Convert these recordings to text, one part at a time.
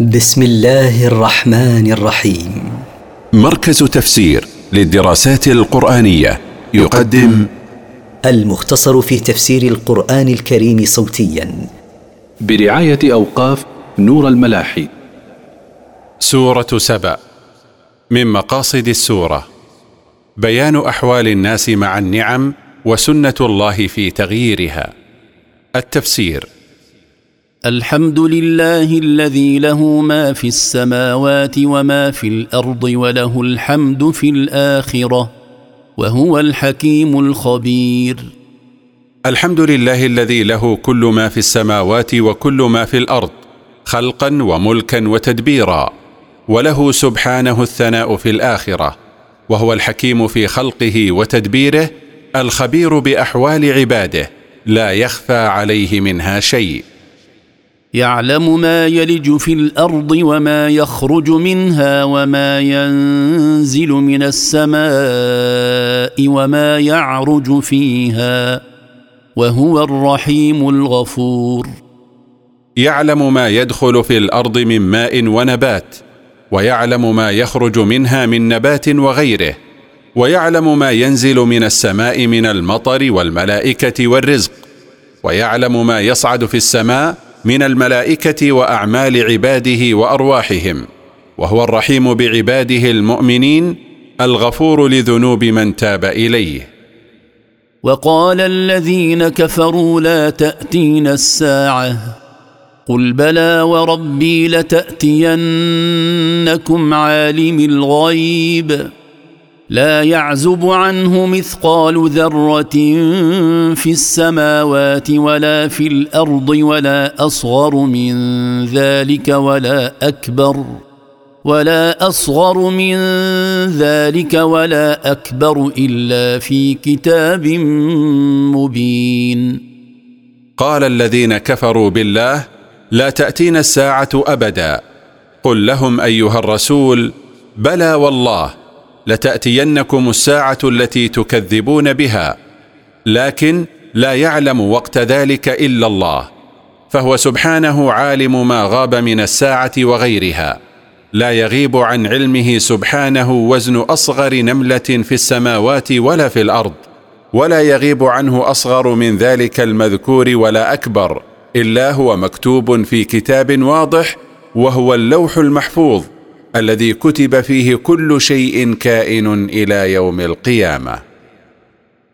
بسم الله الرحمن الرحيم. مركز تفسير للدراسات القرآنية يقدم المختصر في تفسير القرآن الكريم صوتيا. برعاية أوقاف نور الملاحي. سورة سبأ من مقاصد السورة. بيان أحوال الناس مع النعم وسنة الله في تغييرها. التفسير. الحمد لله الذي له ما في السماوات وما في الأرض وله الحمد في الآخرة وهو الحكيم الخبير. الحمد لله الذي له كل ما في السماوات وكل ما في الأرض خلقا وملكا وتدبيرا وله سبحانه الثناء في الآخرة وهو الحكيم في خلقه وتدبيره الخبير بأحوال عباده لا يخفى عليه منها شيء. يعلم ما يلج في الأرض وما يخرج منها وما ينزل من السماء وما يعرج فيها وهو الرحيم الغفور. يعلم ما يدخل في الأرض من ماء ونبات ويعلم ما يخرج منها من نبات وغيره ويعلم ما ينزل من السماء من المطر والملائكة والرزق ويعلم ما يصعد في السماء من الملائكة وأعمال عباده وأرواحهم وهو الرحيم بعباده المؤمنين الغفور لذنوب من تاب إليه. وقال الذين كفروا لا تأتين الساعة قل بلى وربي لتأتينكم عالم الغيب. لا يعزب عنه مثقال ذرة في السماوات ولا في الأرض ولا أصغر من ذلك ولا أكبر ولا أصغر من ذلك ولا أكبر إلا في كتاب مبين. قال الذين كفروا بالله لا تأتينا الساعة أبدا. قل لهم أيها الرسول بلى والله. لتأتينكم الساعة التي تكذبون بها لكن لا يعلم وقت ذلك إلا الله فهو سبحانه عالم ما غاب من الساعة وغيرها لا يغيب عن علمه سبحانه وزن أصغر نملة في السماوات ولا في الأرض ولا يغيب عنه أصغر من ذلك المذكور ولا أكبر إلا هو مكتوب في كتاب واضح وهو اللوح المحفوظ. الذي كتب فيه كل شيء كائن إلى يوم القيامة.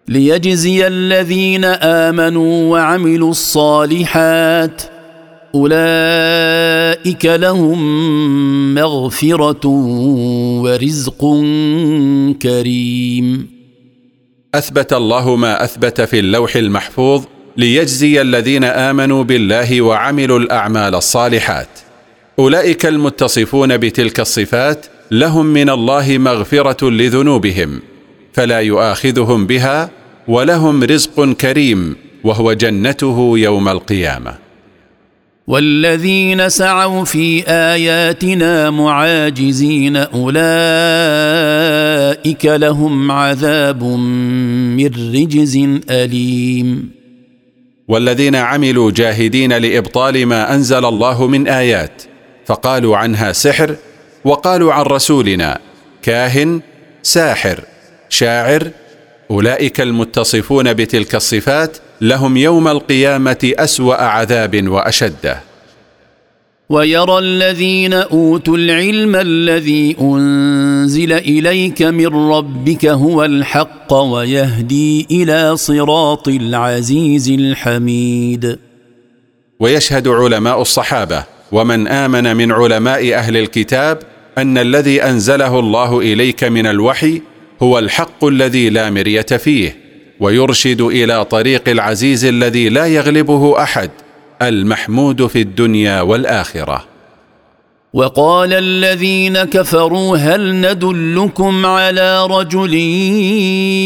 ليجزي الذين آمنوا وعملوا الصالحات أولئك لهم مغفرة ورزق كريم. أثبت الله ما أثبت في اللوح المحفوظ ليجزي الذين آمنوا بالله وعملوا الأعمال الصالحات. أولئك المتصفون بتلك الصفات لهم من الله مغفرة لذنوبهم فلا يؤاخذهم بها ولهم رزق كريم وهو جنته يوم القيامة. والذين سعوا في آياتنا معاجزين أولئك لهم عذاب من رجز أليم. والذين عملوا جاهدين لإبطال ما أنزل الله من آيات فقالوا عنها سحر وقالوا عن رسولنا كاهن ساحر شاعر أولئك المتصفون بتلك الصفات لهم يوم القيامة أسوأ عذاب واشده ويرى الذين أوتوا العلم الذي أنزل إليك من ربك هو الحق ويهدي إلى صراط العزيز الحميد. ويشهد علماء الصحابة ومن آمن من علماء أهل الكتاب أن الذي أنزله الله إليك من الوحي هو الحق الذي لا مرية فيه ويرشد إلى طريق العزيز الذي لا يغلبه أحد المحمود في الدنيا والآخرة. وقال الذين كفروا هل ندلكم على رجل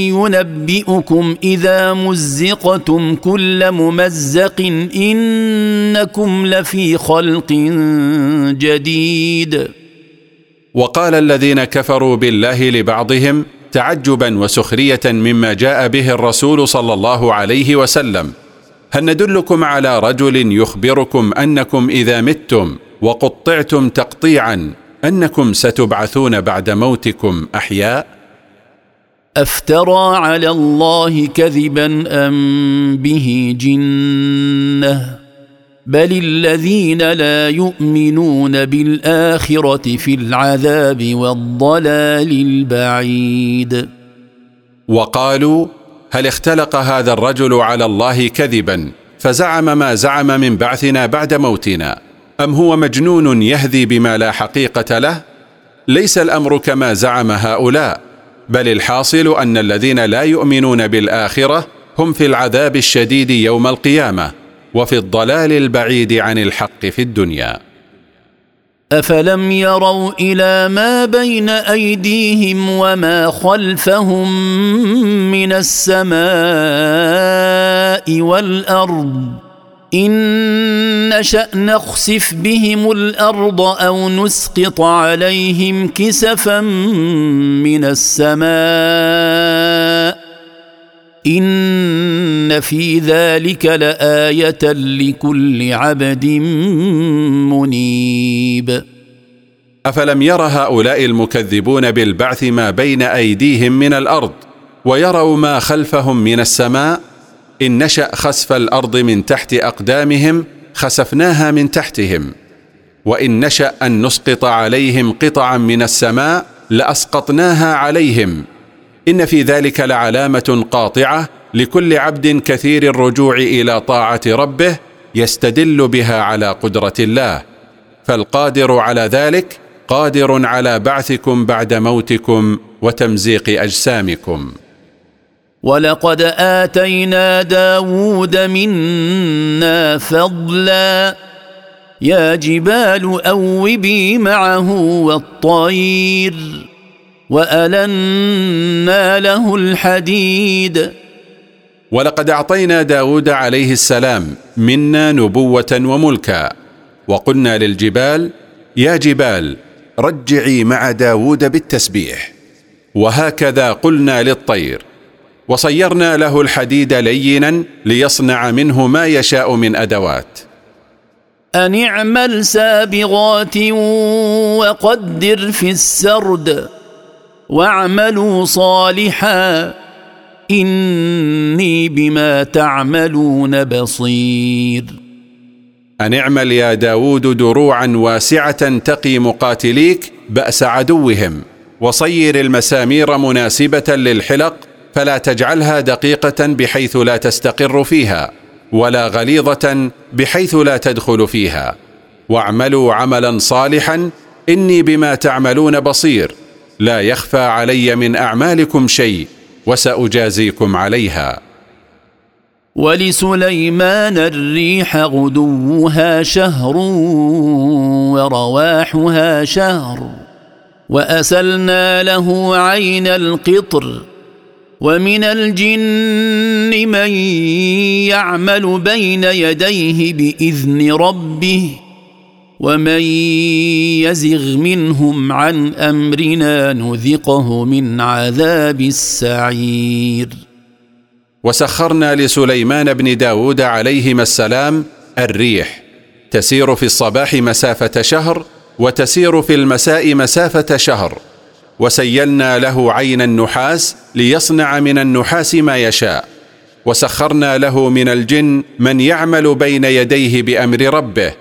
ينبئكم إذا مزقتم كل ممزق إنكم لفي خلق جديد. وقال الذين كفروا بالله لبعضهم تعجبا وسخرية مما جاء به الرسول صلى الله عليه وسلم. هل ندلكم على رجل يخبركم أنكم إذا متم؟ وقطعتم تقطيعا أنكم ستبعثون بعد موتكم أحياء؟ أفترى على الله كذبا أم به جنة؟ بل الذين لا يؤمنون بالآخرة في العذاب والضلال البعيد. وقالوا هل اختلق هذا الرجل على الله كذبا؟ فزعم ما زعم من بعثنا بعد موتنا. أم هو مجنون يهذي بما لا حقيقة له؟ ليس الأمر كما زعم هؤلاء بل الحاصل أن الذين لا يؤمنون بالآخرة هم في العذاب الشديد يوم القيامة وفي الضلال البعيد عن الحق في الدنيا. أفلم يروا إلى ما بين أيديهم وما خلفهم من السماء والأرض؟ إن نشأ نخسف بهم الأرض أو نسقط عليهم كسفا من السماء إن في ذلك لآية لكل عبد منيب. أفلم ير هؤلاء المكذبون بالبعث ما بين أيديهم من الأرض ويروا ما خلفهم من السماء؟ إن نشأ خسف الأرض من تحت أقدامهم خسفناها من تحتهم. وإن نشأ أن نسقط عليهم قطعا من السماء لأسقطناها عليهم. إن في ذلك لعلامة قاطعة لكل عبد كثير الرجوع إلى طاعة ربه يستدل بها على قدرة الله. فالقادر على ذلك قادر على بعثكم بعد موتكم وتمزيق أجسامكم. ولقد آتينا داود منا فضلا. يا جبال أوبي معه والطير وألنا له الحديد. ولقد أعطينا داود عليه السلام منا نبوة وملكا. وقلنا للجبال يا جبال رجعي مع داود بالتسبيح. وهكذا قلنا للطير. وصيرنا له الحديد لينا ليصنع منه ما يشاء من أدوات. ان اعمل سابغات وقدر في السرد واعملوا صالحا إني بما تعملون بصير. ان اعمل يا داود دروعا واسعة تقي مقاتليك بأس عدوهم وصير المسامير مناسبة للحلق فلا تجعلها دقيقة بحيث لا تستقر فيها ولا غليظة بحيث لا تدخل فيها. واعملوا عملا صالحا إني بما تعملون بصير. لا يخفى علي من أعمالكم شيء وسأجازيكم عليها. ولسليمان الريح غدوها شهر ورواحها شهر وأسلنا له عين القطر ومن الجن من يعمل بين يديه بإذن ربه ومن يزغ منهم عن أمرنا نذقه من عذاب السعير. وسخرنا لسليمان بن داود عليهما السلام الريح. تسير في الصباح مسافة شهر وتسير في المساء مسافة شهر. وسيلنا له عين النحاس ليصنع من النحاس ما يشاء. وسخرنا له من الجن من يعمل بين يديه بأمر ربه.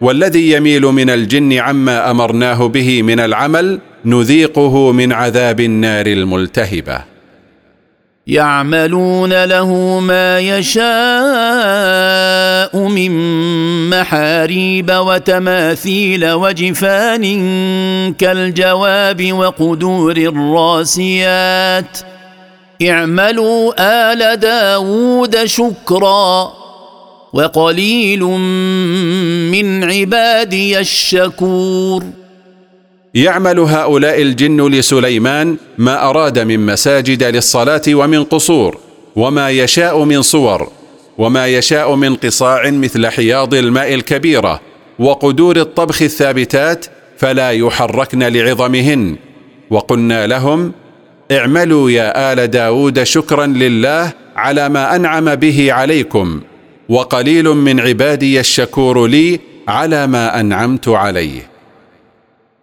والذي يميل من الجن عما أمرناه به من العمل نذيقه من عذاب النار الملتهبة. يعملون له ما يشاء من محاريب وتماثيل وجفان كالجواب وقدور الراسيات. اعملوا آل داود شكرا. وقليل من عبادي الشكور. يعمل هؤلاء الجن لسليمان ما أراد من مساجد للصلاة ومن قصور وما يشاء من صور وما يشاء من قصاع مثل حياض الماء الكبيرة وقدور الطبخ الثابتات فلا يحركن لعظمهن. وقلنا لهم اعملوا يا آل داود شكرا لله على ما أنعم به عليكم وقليل من عبادي الشكور لي على ما أنعمت عليه.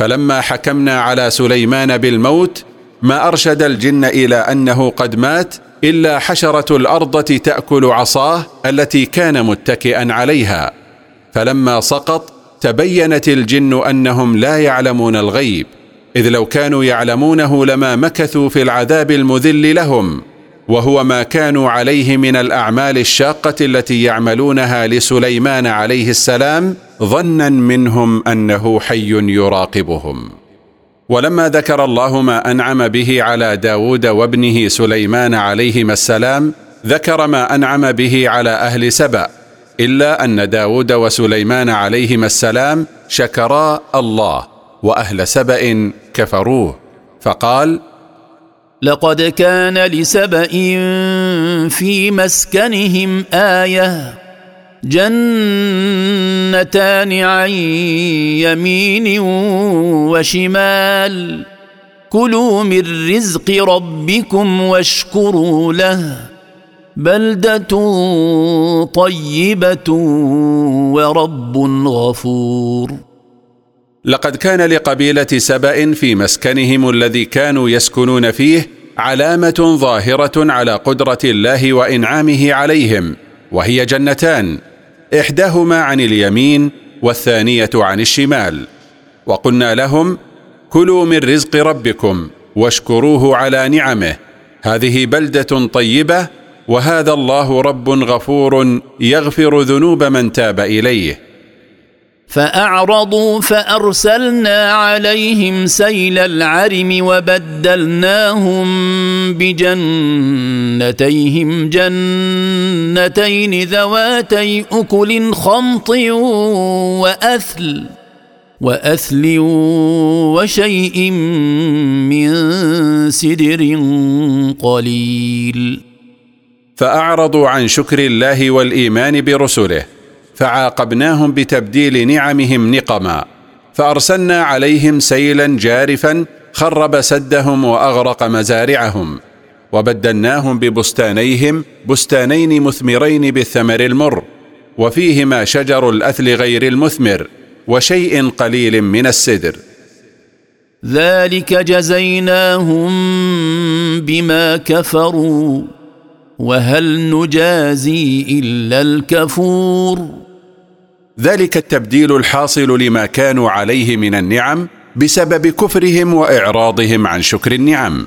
فلما حكمنا على سليمان بالموت ما أرشد الجن إلى أنه قد مات إلا حشرة الأرض تأكل عصاه التي كان متكئا عليها. فلما سقط تبينت الجن أنهم لا يعلمون الغيب إذ لو كانوا يعلمونه لما مكثوا في العذاب المذل لهم وهو ما كانوا عليه من الأعمال الشاقة التي يعملونها لسليمان عليه السلام ظنا منهم أنه حي يراقبهم. ولما ذكر الله ما أنعم به على داود وابنه سليمان عليهما السلام ذكر ما أنعم به على أهل سبأ إلا أن داود وسليمان عليهما السلام شكرا الله وأهل سبأ كفروه. فقال لقد كان لسبأ في مسكنهم آية جنتان عن يمين وشمال. كلوا من رزق ربكم واشكروا له. بلدة طيبة ورب غفور. لقد كان لقبيلة سبأ في مسكنهم الذي كانوا يسكنون فيه علامة ظاهرة على قدرة الله وإنعامه عليهم وهي جنتان. إحداهما عن اليمين والثانية عن الشمال. وقلنا لهم كلوا من رزق ربكم واشكروه على نعمه هذه بلدة طيبة وهذا الله رب غفور يغفر ذنوب من تاب إليه. فأعرضوا فأرسلنا عليهم سيل العرم وبدلناهم بجنتيهم جنتين ذواتي أكل خمط وأثل وأثل وشيء من سدر قليل. فأعرضوا عن شكر الله والإيمان برسله. فعاقبناهم بتبديل نعمهم نقما فأرسلنا عليهم سيلا جارفا خرب سدهم وأغرق مزارعهم وبدلناهم ببستانيهم بستانين مثمرين بالثمر المر وفيهما شجر الأثل غير المثمر وشيء قليل من السدر. ذلك جزيناهم بما كفروا وهل نجازي إلا الكفور؟ ذلك التبديل الحاصل لما كانوا عليه من النعم بسبب كفرهم وإعراضهم عن شكر النعم.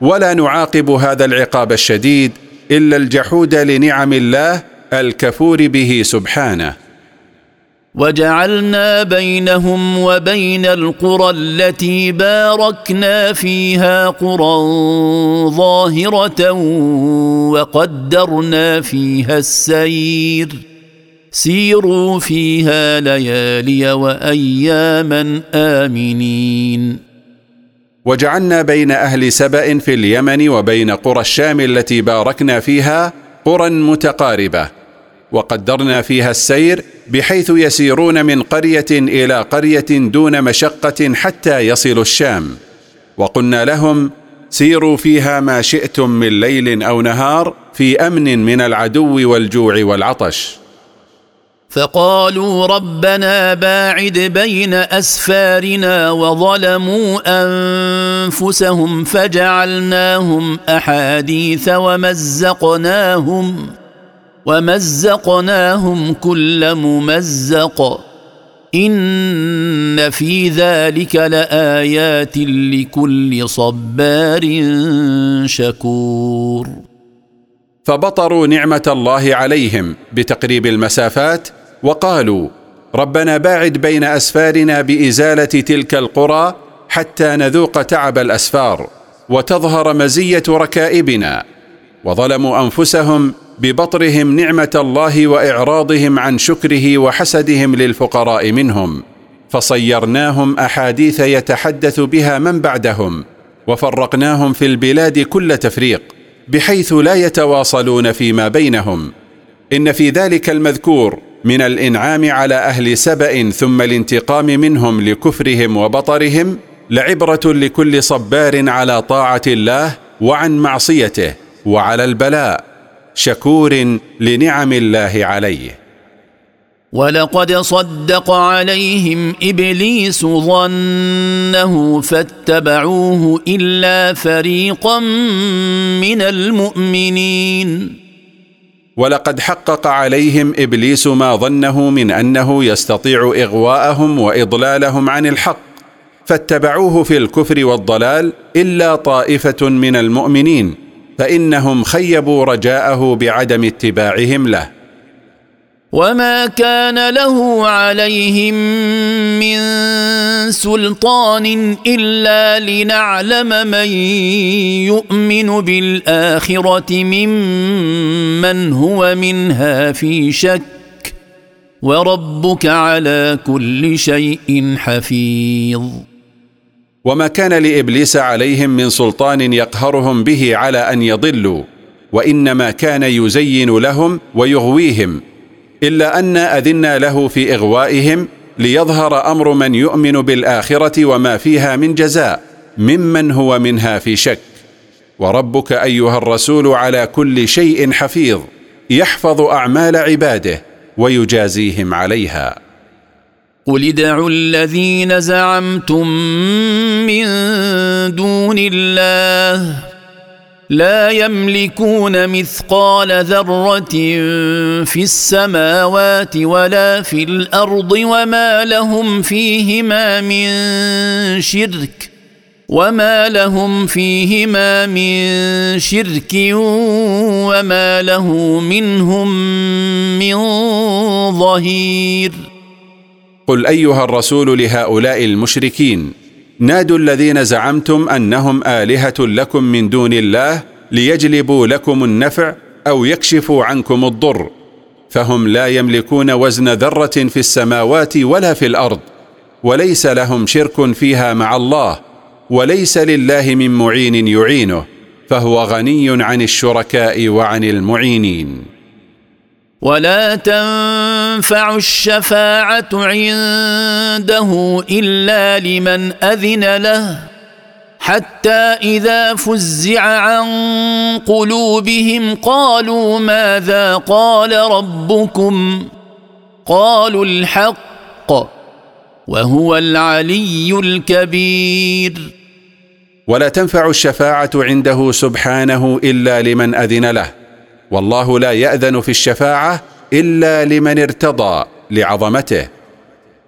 ولا نعاقب هذا العقاب الشديد إلا الجحود لنعم الله الكفور به سبحانه. وجعلنا بينهم وبين القرى التي باركنا فيها قرى ظاهرة وقدرنا فيها السير. سيروا فيها ليالي وأياما آمنين. وجعلنا بين أهل سبأ في اليمن وبين قرى الشام التي باركنا فيها قرى متقاربة وقدرنا فيها السير بحيث يسيرون من قرية إلى قرية دون مشقة حتى يصلوا الشام. وقلنا لهم سيروا فيها ما شئتم من ليل أو نهار في أمن من العدو والجوع والعطش. فقالوا ربنا باعد بين أسفارنا وظلموا أنفسهم فجعلناهم أحاديث ومزقناهم ومزقناهم كل ممزق إن في ذلك لآيات لكل صبار شكور. فبطروا نعمة الله عليهم بتقريب المسافات وقالوا ربنا باعد بين أسفارنا بإزالة تلك القرى حتى نذوق تعب الأسفار وتظهر مزية ركائبنا وظلموا أنفسهم ببطرهم نعمة الله وإعراضهم عن شكره وحسدهم للفقراء منهم فصيرناهم أحاديث يتحدث بها من بعدهم وفرقناهم في البلاد كل تفريق بحيث لا يتواصلون فيما بينهم. إن في ذلك المذكور من الإنعام على أهل سبأ ثم الانتقام منهم لكفرهم وبطرهم لعبرة لكل صبار على طاعة الله وعن معصيته وعلى البلاء شكور لنعم الله عليه. ولقد صدق عليهم إبليس ظنه فاتبعوه إلا فريقا من المؤمنين. ولقد حقق عليهم إبليس ما ظنه من أنه يستطيع إغواءهم وإضلالهم عن الحق فاتبعوه في الكفر والضلال إلا طائفة من المؤمنين فإنهم خيبوا رجاءه بعدم اتباعهم له. وما كان له عليهم من سلطان الا لنعلم من يؤمن بالاخره ممن هو منها في شك وربك على كل شيء حفيظ. وما كان لابليس عليهم من سلطان يقهرهم به على ان يضلوا وانما كان يزين لهم ويغويهم إلا أن اذنا له في إغوائهم ليظهر أمر من يؤمن بالآخرة وما فيها من جزاء ممن هو منها في شك. وربك أيها الرسول على كل شيء حفيظ يحفظ أعمال عباده ويجازيهم عليها. قل ادعوا الذين زعمتم من دون الله لا يملكون مثقال ذرة في السماوات ولا في الأرض وما لهم فيهما من شرك وما لهم فيهما من شرك وما له منهم من ظهير. قل أيها الرسول لهؤلاء المشركين نادوا الذين زعمتم أنهم آلهة لكم من دون الله ليجلبوا لكم النفع أو يكشفوا عنكم الضر فهم لا يملكون وزن ذرة في السماوات ولا في الأرض وليس لهم شرك فيها مع الله وليس لله من معين يعينه فهو غني عن الشركاء وعن المعينين. ولا تنفع الشفاعة عنده إلا لمن أذن له حتى إذا فزع عن قلوبهم قالوا ماذا قال ربكم؟ قالوا الحق وهو العلي الكبير. ولا تنفع الشفاعة عنده سبحانه إلا لمن أذن له. والله لا يأذن في الشفاعة إلا لمن ارتضى لعظمته.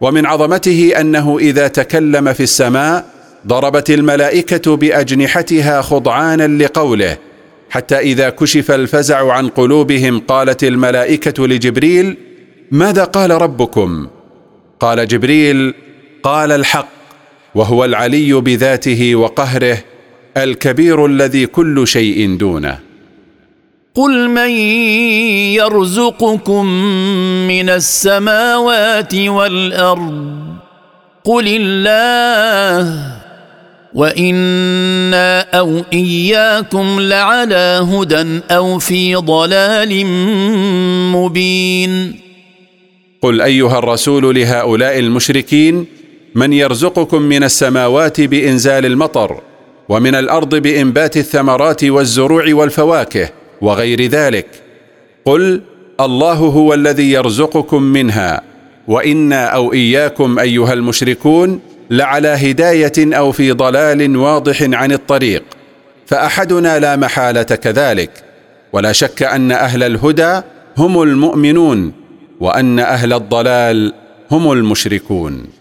ومن عظمته أنه إذا تكلم في السماء ضربت الملائكة بأجنحتها خضعانا لقوله حتى إذا كشف الفزع عن قلوبهم قالت الملائكة لجبريل ماذا قال ربكم؟ قال جبريل قال الحق وهو العلي بذاته وقهره الكبير الذي كل شيء دونه. قل من يرزقكم من السماوات والارض قل الله وأنا أو اياكم لعلى هدى أو في ضلال مبين قل ايها الرسول لهؤلاء المشركين من يرزقكم من السماوات بانزال المطر ومن الأرض بانبات الثمرات والزروع والفواكه وغير ذلك. قل الله هو الذي يرزقكم منها وإنا أو إياكم أيها المشركون لعلى هداية أو في ضلال واضح عن الطريق. فأحدنا لا محالة كذلك. ولا شك أن أهل الهدى هم المؤمنون وأن أهل الضلال هم المشركون.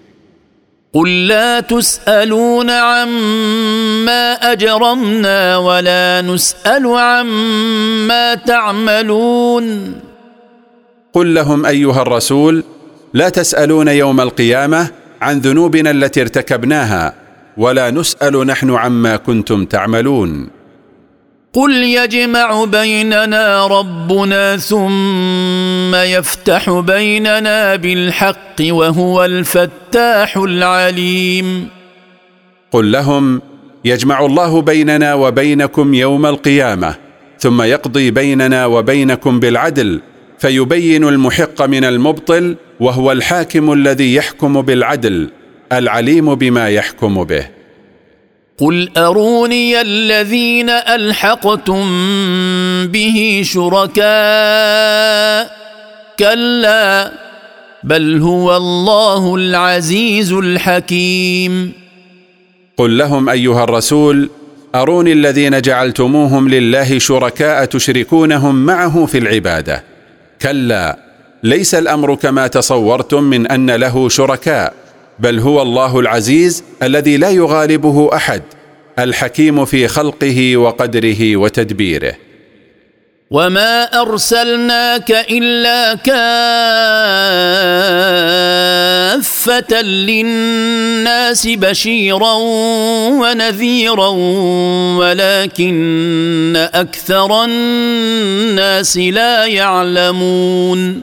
قل لا تسألون عما أجرمنا ولا نسأل عما تعملون. قل لهم أيها الرسول لا تسألون يوم القيامة عن ذنوبنا التي ارتكبناها ولا نسأل نحن عما كنتم تعملون. قل يجمع بيننا ربنا ثم يفتح بيننا بالحق وهو الفتاح العليم قل لهم يجمع الله بيننا وبينكم يوم القيامه ثم يقضي بيننا وبينكم بالعدل فيبين المحق من المبطل وهو الحاكم الذي يحكم بالعدل العليم بما يحكم به. قل اروني الذين الحقتم به شركاء كلا بل هو الله العزيز الحكيم قل لهم ايها الرسول اروني الذين جعلتموهم لله شركاء تشركونهم معه في العباده. كلا ليس الامر كما تصورتم من ان له شركاء. بل هو الله العزيز الذي لا يغالبه أحد الحكيم في خلقه وقدره وتدبيره. وما ارسلناك الا كافه للناس بشيرا ونذيرا ولكن أكثر الناس لا يعلمون.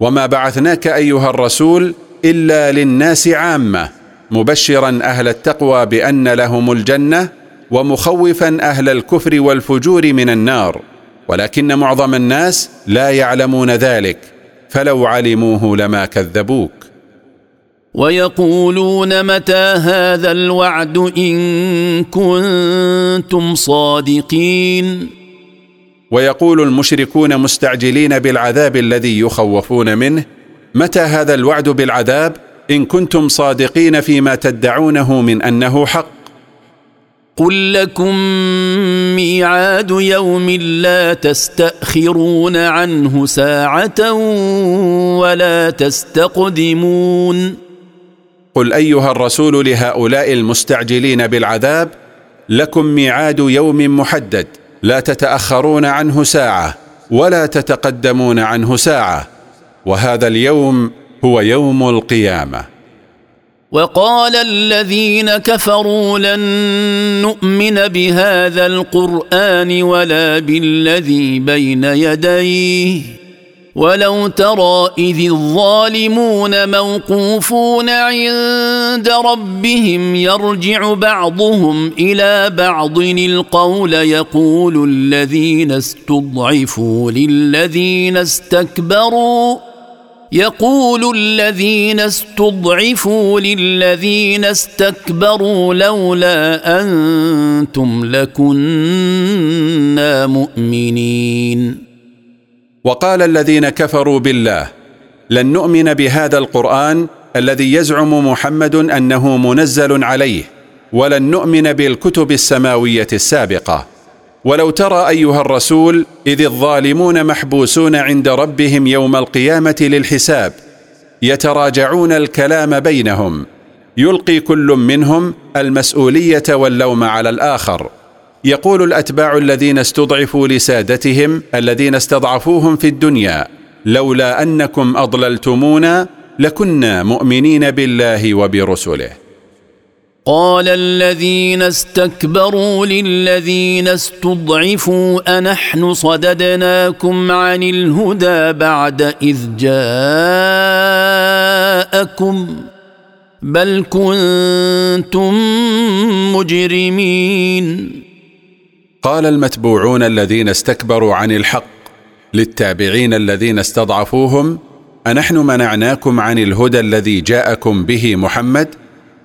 وما بعثناك ايها الرسول إلا للناس عامة مبشرا أهل التقوى بأن لهم الجنة ومخوفا أهل الكفر والفجور من النار. ولكن معظم الناس لا يعلمون ذلك فلو علموه لما كذبوك. ويقولون متى هذا الوعد إن كنتم صادقين؟ ويقول المشركون مستعجلين بالعذاب الذي يخوفون منه متى هذا الوعد بالعذاب إن كنتم صادقين فيما تدعونه من أنه حق؟ قل لكم ميعاد يوم لا تستأخرون عنه ساعة ولا تستقدمون. قل أيها الرسول لهؤلاء المستعجلين بالعذاب لكم ميعاد يوم محدد لا تتأخرون عنه ساعة ولا تتقدمون عنه ساعة. وهذا اليوم هو يوم القيامة. وقال الذين كفروا لن نؤمن بهذا القرآن ولا بالذي بين يديه. ولو ترى إذ الظالمون موقوفون عند ربهم يرجع بعضهم إلى بعض القول يقول الذين استضعفوا للذين استكبروا. يقول الذين استضعفوا للذين استكبروا لولا أنتم لكنا مؤمنين. وقال الذين كفروا بالله لن نؤمن بهذا القرآن الذي يزعم محمد أنه منزل عليه ولن نؤمن بالكتب السماوية السابقة. ولو ترى أيها الرسول إذ الظالمون محبوسون عند ربهم يوم القيامة للحساب يتراجعون الكلام بينهم يلقي كل منهم المسؤولية واللوم على الآخر. يقول الأتباع الذين استضعفوا لسادتهم الذين استضعفوهم في الدنيا لولا أنكم أضللتمونا لكنا مؤمنين بالله وبرسله. قال الذين استكبروا للذين استضعفوا أنحن صددناكم عن الهدى بعد إذ جاءكم بل كنتم مجرمين. قال المتبوعون الذين استكبروا عن الحق للتابعين الذين استضعفوهم أنحن منعناكم عن الهدى الذي جاءكم به محمد؟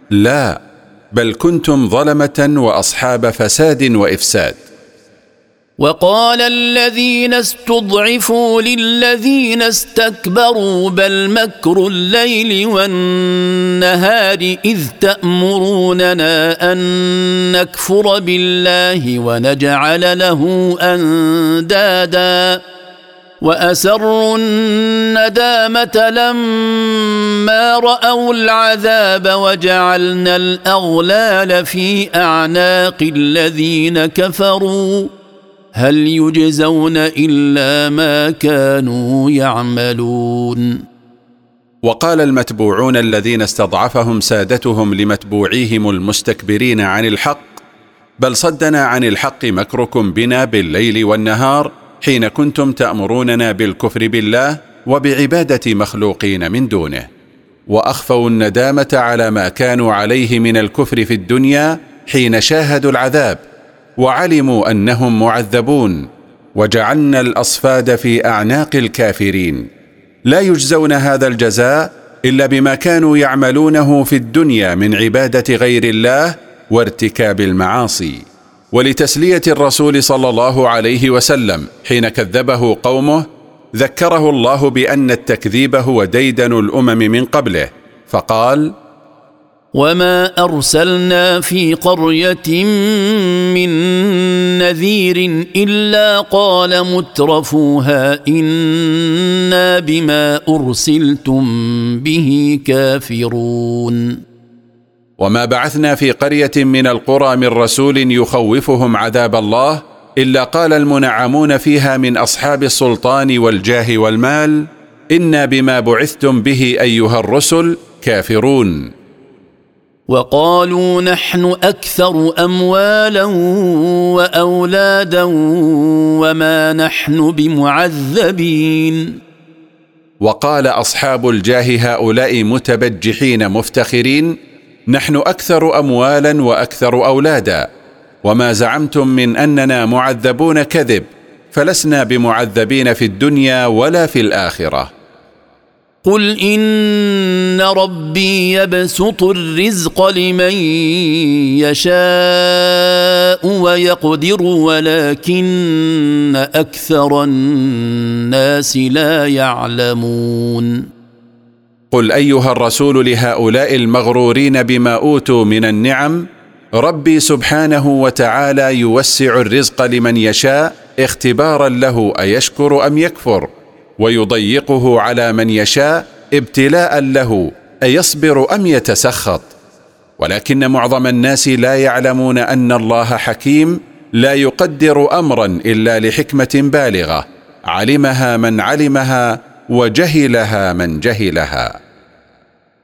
لا. بل كنتم ظلمة وأصحاب فساد وإفساد. وقال الذين استضعفوا للذين استكبروا بل مكر الليل والنهار إذ تأمروننا أن نكفر بالله ونجعل له أندادا. وأسروا الندامة لما رأوا العذاب وجعلنا الأغلال في أعناق الذين كفروا. هل يجزون إلا ما كانوا يعملون؟ وقال المتبوعون الذين استضعفهم سادتهم لمتبوعيهم المستكبرين عن الحق بل صدنا عن الحق مكركم بنا بالليل والنهار حين كنتم تأمروننا بالكفر بالله وبعبادة مخلوقين من دونه وأخفوا الندامة على ما كانوا عليه من الكفر في الدنيا حين شاهدوا العذاب وعلموا أنهم معذبون وجعلنا الأصفاد في أعناق الكافرين. لا يجزون هذا الجزاء إلا بما كانوا يعملونه في الدنيا من عبادة غير الله وارتكاب المعاصي. ولتسلية الرسول صلى الله عليه وسلم حين كذبه قومه ذكره الله بأن التكذيب هو ديدن الأمم من قبله فقال وما ارسلنا في قريه من نذير الا قال مترفوها أنا بما ارسلتم به كافرون وما بعثنا في قرية من القرى من رسول يخوفهم عذاب الله إلا قال المنعمون فيها من أصحاب السلطان والجاه والمال إنا بما بعثتم به أيها الرسل كافرون. وقالوا نحن أكثر أموالا وأولادا وما نحن بمعذبين. وقال أصحاب الجاه هؤلاء متبجحين مفتخرين نحن أكثر اموالا وأكثر أولادا. وما زعمتم من أننا معذبون كذب فلسنا بمعذبين في الدنيا ولا في الآخرة. قل إن ربي يبسط الرزق لمن يشاء ويقدر ولكن أكثر الناس لا يعلمون. قل أيها الرسول لهؤلاء المغرورين بما أوتوا من النعم ربي سبحانه وتعالى يوسع الرزق لمن يشاء اختبارا له أيشكر أم يكفر؟ ويضيقه على من يشاء ابتلاء له أيصبر أم يتسخط؟ ولكن معظم الناس لا يعلمون أن الله حكيم لا يقدر أمرا إلا لحكمة بالغة علمها من علمها وجهلها من جهلها.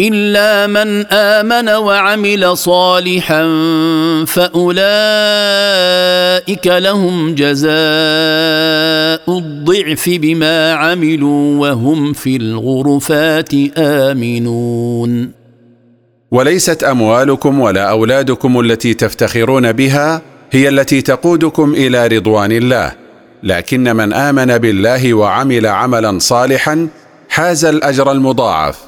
إلا من آمن وعمل صالحا فأولئك لهم جزاء الضعف بما عملوا وهم في الغرفات آمنون. وليست أموالكم ولا أولادكم التي تفتخرون بها هي التي تقودكم إلى رضوان الله. لكن من آمن بالله وعمل عملا صالحا حاز الأجر المضاعف.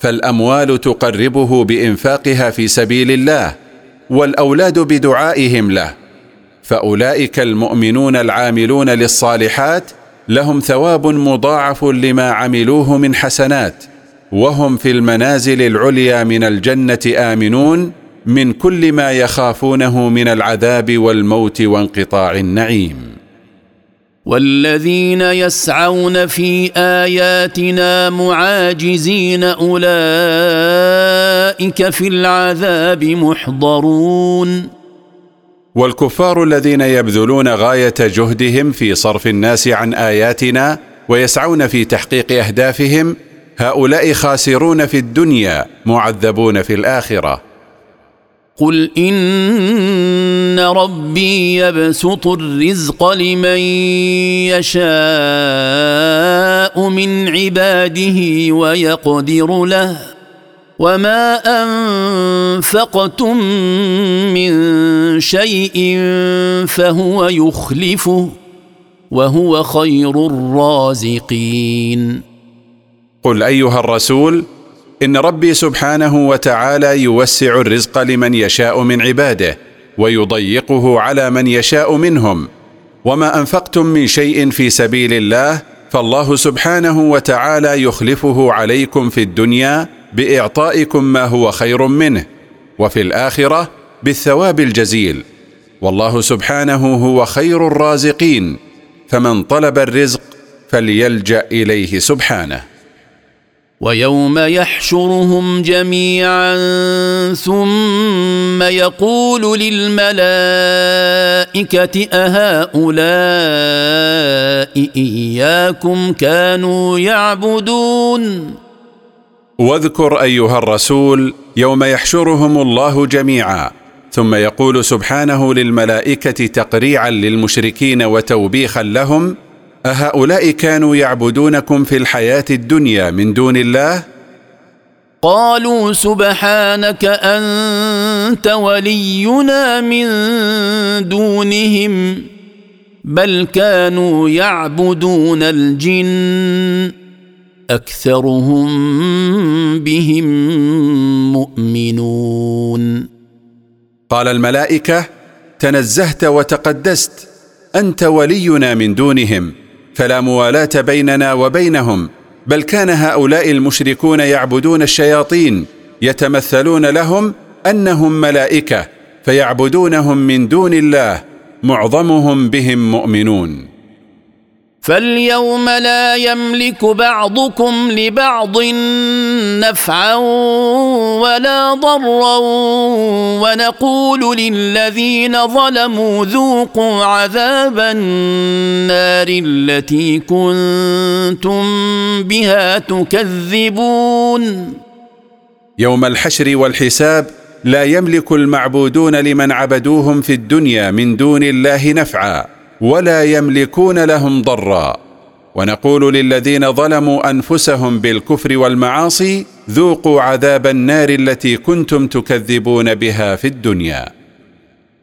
فالأموال تقربه بإنفاقها في سبيل الله والأولاد بدعائهم له فأولئك المؤمنون العاملون للصالحات لهم ثواب مضاعف لما عملوه من حسنات وهم في المنازل العليا من الجنة آمنون من كل ما يخافونه من العذاب والموت وانقطاع النعيم. والذين يسعون في آياتنا معاجزين أولئك في العذاب محضرون. والكفار الذين يبذلون غاية جهدهم في صرف الناس عن آياتنا ويسعون في تحقيق أهدافهم هؤلاء خاسرون في الدنيا معذبون في الآخرة. قل إن ربي يبسط الرزق لمن يشاء من عباده ويقدر له وما أنفقتم من شيء فهو يخلفه وهو خير الرازقين. قل أيها الرسول إن ربي سبحانه وتعالى يوسع الرزق لمن يشاء من عباده ويضيقه على من يشاء منهم. وما أنفقتم من شيء في سبيل الله فالله سبحانه وتعالى يخلفه عليكم في الدنيا بإعطائكم ما هو خير منه وفي الآخرة بالثواب الجزيل. والله سبحانه هو خير الرازقين فمن طلب الرزق فليلجأ إليه سبحانه. ويوم يحشرهم جميعا ثم يقول للملائكة أهؤلاء إياكم كانوا يعبدون؟ واذكر أيها الرسول يوم يحشرهم الله جميعا ثم يقول سبحانه للملائكة تقريعا للمشركين وتوبيخا لهم أهؤلاء كانوا يعبدونكم في الحياة الدنيا من دون الله؟ قالوا سبحانك أنت ولينا من دونهم بل كانوا يعبدون الجن أكثرهم بهم مؤمنون. قال الملائكة تنزهت وتقدست أنت ولينا من دونهم. فلا موالاه بيننا وبينهم بل كان هؤلاء المشركون يعبدون الشياطين يتمثلون لهم أنهم ملائكة فيعبدونهم من دون الله معظمهم بهم مؤمنون. فاليوم لا يملك بعضكم لبعض نفعا ولا ضرا ونقول للذين ظلموا ذوقوا عذاب النار التي كنتم بها تكذبون. يوم الحشر والحساب لا يملك المعبودون لمن عبدوهم في الدنيا من دون الله نفعا. ولا يملكون لهم ضرا. ونقول للذين ظلموا أنفسهم بالكفر والمعاصي ذوقوا عذاب النار التي كنتم تكذبون بها في الدنيا.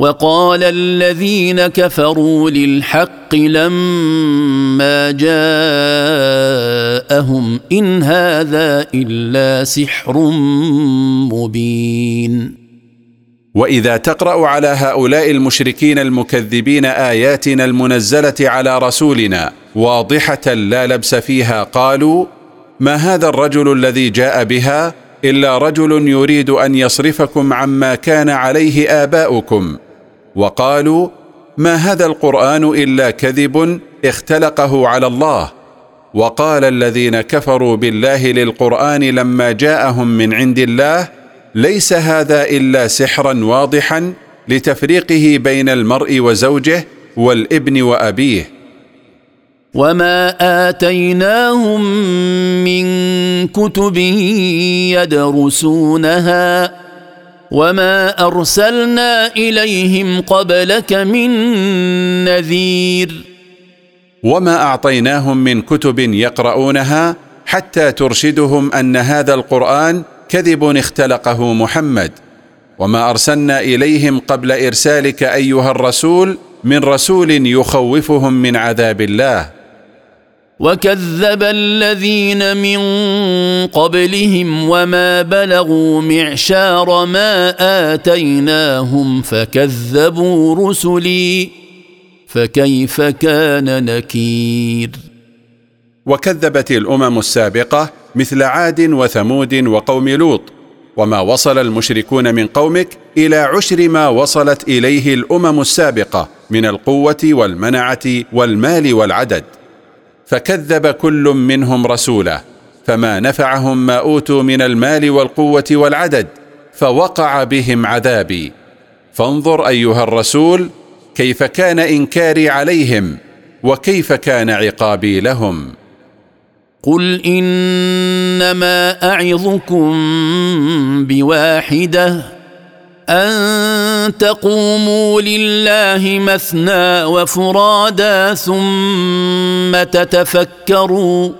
وقال الذين كفروا للحق لما جاءهم إن هذا إلا سحر مبين. وإذا تقرأ على هؤلاء المشركين المكذبين آياتنا المنزلة على رسولنا واضحة لا لبس فيها قالوا ما هذا الرجل الذي جاء بها؟ إلا رجل يريد أن يصرفكم عما كان عليه آباؤكم. وقالوا ما هذا القرآن إلا كذب اختلقه على الله؟ وقال الذين كفروا بالله للقرآن لما جاءهم من عند الله ليس هذا إلا سحرا واضحا لتفريقه بين المرء وزوجه والابن وأبيه. وما اتيناهم من كتب يدرسونها وما ارسلنا اليهم قبلك من نذير وما اعطيناهم من كتب يقرؤونها حتى ترشدهم ان هذا القران كذب اختلقه محمد وما ارسلنا اليهم قبل ارسالك ايها الرسول من رسول يخوفهم من عذاب الله وكذب الذين من قبلهم وما بلغوا معشار ما اتيناهم فكذبوا رسلي فكيف كان نكير وكذبت الامم السابقه مثل عاد وثمود وقوم لوط وما وصل المشركون من قومك إلى عشر ما وصلت اليه الامم السابقه من القوه والمنعه والمال والعدد فكذب كل منهم رسوله فما نفعهم ما أوتوا من المال والقوة والعدد فوقع بهم عذابي. فانظر أيها الرسول كيف كان إنكاري عليهم وكيف كان عقابي لهم. قل إنما أعظكم بواحدة أن تقوموا لله مثنى وفرادا ثم تتفكروا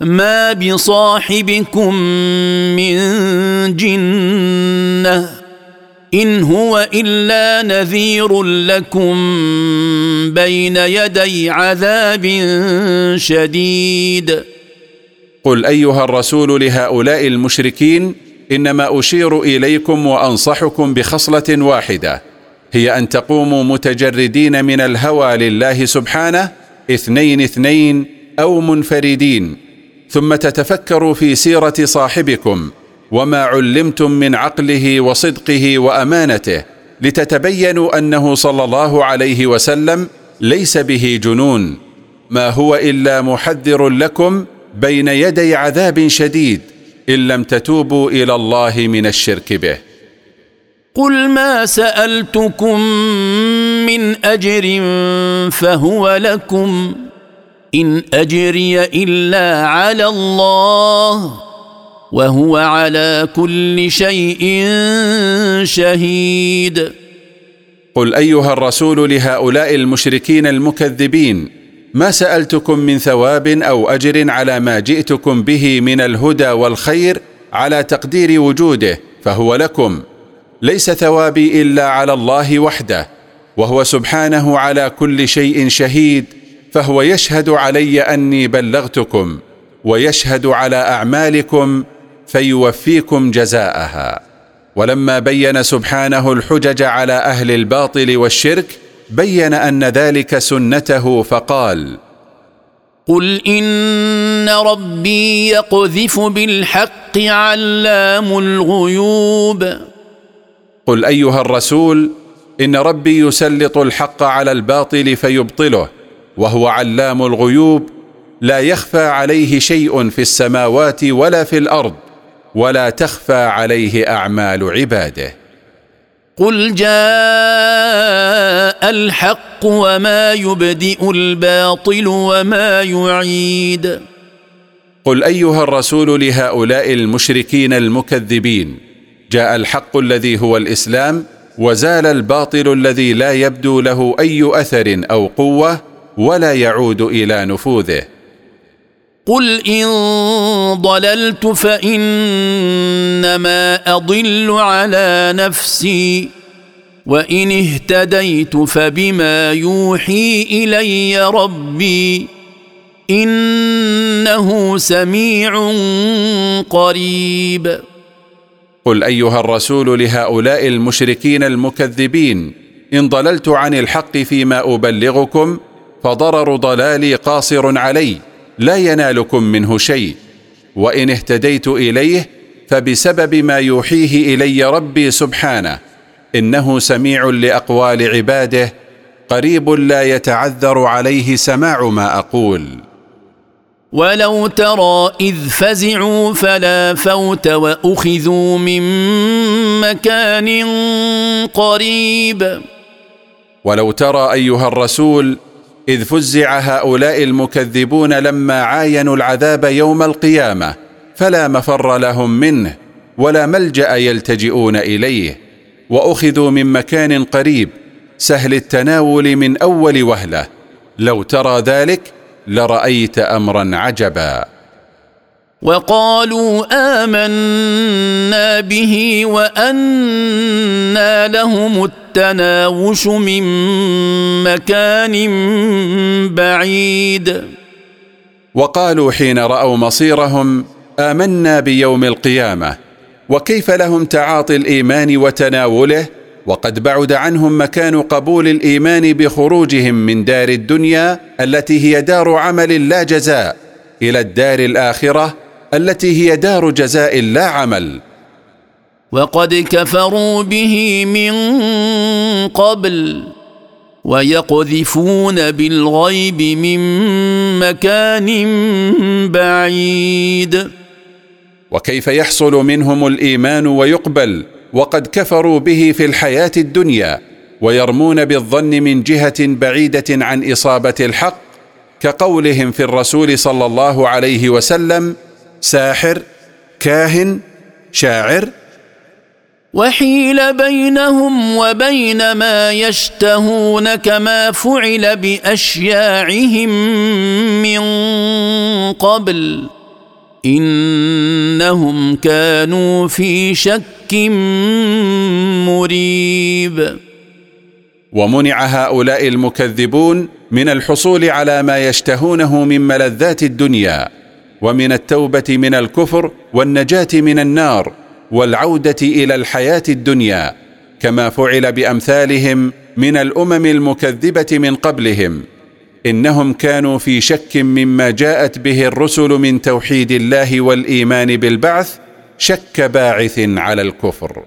ما بصاحبكم من جنة إن هو إلا نذير لكم بين يدي عذاب شديد. قل أيها الرسول لهؤلاء المشركين إنما أشير إليكم وأنصحكم بخصلة واحدة هي أن تقوموا متجردين من الهوى لله سبحانه اثنين اثنين أو منفردين ثم تتفكروا في سيرة صاحبكم وما علمتم من عقله وصدقه وأمانته لتتبينوا أنه صلى الله عليه وسلم ليس به جنون ما هو إلا محذر لكم بين يدي عذاب شديد. إن لم تتوبوا إلى الله من الشرك به. قل ما سألتكم من أجر فهو لكم. إن أجري إلا على الله وهو على كل شيء شهيد. قل أيها الرسول لهؤلاء المشركين المكذبين ما سألتكم من ثواب أو أجر على ما جئتكم به من الهدى والخير على تقدير وجوده فهو لكم. ليس ثوابي إلا على الله وحده وهو سبحانه على كل شيء شهيد فهو يشهد علي أني بلغتكم ويشهد على أعمالكم فيوفيكم جزاءها. ولما بين سبحانه الحجج على أهل الباطل والشرك بين أن ذلك سنته فقال قل إن ربي يقذف بالحق علام الغيوب. قل أيها الرسول إن ربي يسلط الحق على الباطل فيبطله وهو علام الغيوب لا يخفى عليه شيء في السماوات ولا في الأرض ولا تخفى عليه أعمال عباده. قل جاء الحق وما يبدئ الباطل وما يعيد. قل أيها الرسول لهؤلاء المشركين المكذبين جاء الحق الذي هو الإسلام وزال الباطل الذي لا يبدو له أي أثر أو قوة ولا يعود إلى نفوذه. قل إن ضللت فإنما أضل على نفسي وإن اهتديت فبما يوحي إلي ربي إنه سميع قريب. قل أيها الرسول لهؤلاء المشركين المكذبين إن ضللت عن الحق فيما أبلغكم فضرر ضلالي قاصر علي. لا ينالكم منه شيء. وإن اهتديت إليه فبسبب ما يوحيه إلي ربي سبحانه إنه سميع لأقوال عباده قريب لا يتعذر عليه سماع ما أقول. ولو ترى إذ فزعوا فلا فوت وأخذوا من مكان قريب. ولو ترى أيها الرسول إذ فزع هؤلاء المكذبون لما عاينوا العذاب يوم القيامة فلا مفر لهم منه ولا ملجأ يلتجئون إليه وأخذوا من مكان قريب سهل التناول من أول وهلة لو ترى ذلك لرأيت أمرا عجبا. وقالوا آمنا به وأنا لهم التناوش من مكان بعيد. وقالوا حين رأوا مصيرهم آمنا بيوم القيامة وكيف لهم تعاطي الإيمان وتناوله؟ وقد بعد عنهم مكان قبول الإيمان بخروجهم من دار الدنيا التي هي دار عمل لا جزاء إلى الدار الآخرة التي هي دار جزاء لا عمل. وقد كفروا به من قبل ويقذفون بالغيب من مكان بعيد. وكيف يحصل منهم الإيمان ويقبل؟ وقد كفروا به في الحياة الدنيا ويرمون بالظن من جهة بعيدة عن إصابة الحق كقولهم في الرسول صلى الله عليه وسلم ساحر كاهن شاعر. وحيل بينهم وبين ما يشتهون كما فعل بأشياعهم من قبل. إنهم كانوا في شك مريب. ومنع هؤلاء المكذبون من الحصول على ما يشتهونه من ملذات الدنيا. ومن التوبة من الكفر والنجاة من النار والعودة إلى الحياة الدنيا كما فعل بأمثالهم من الأمم المكذبة من قبلهم. إنهم كانوا في شك مما جاءت به الرسل من توحيد الله والإيمان بالبعث شك باعث على الكفر.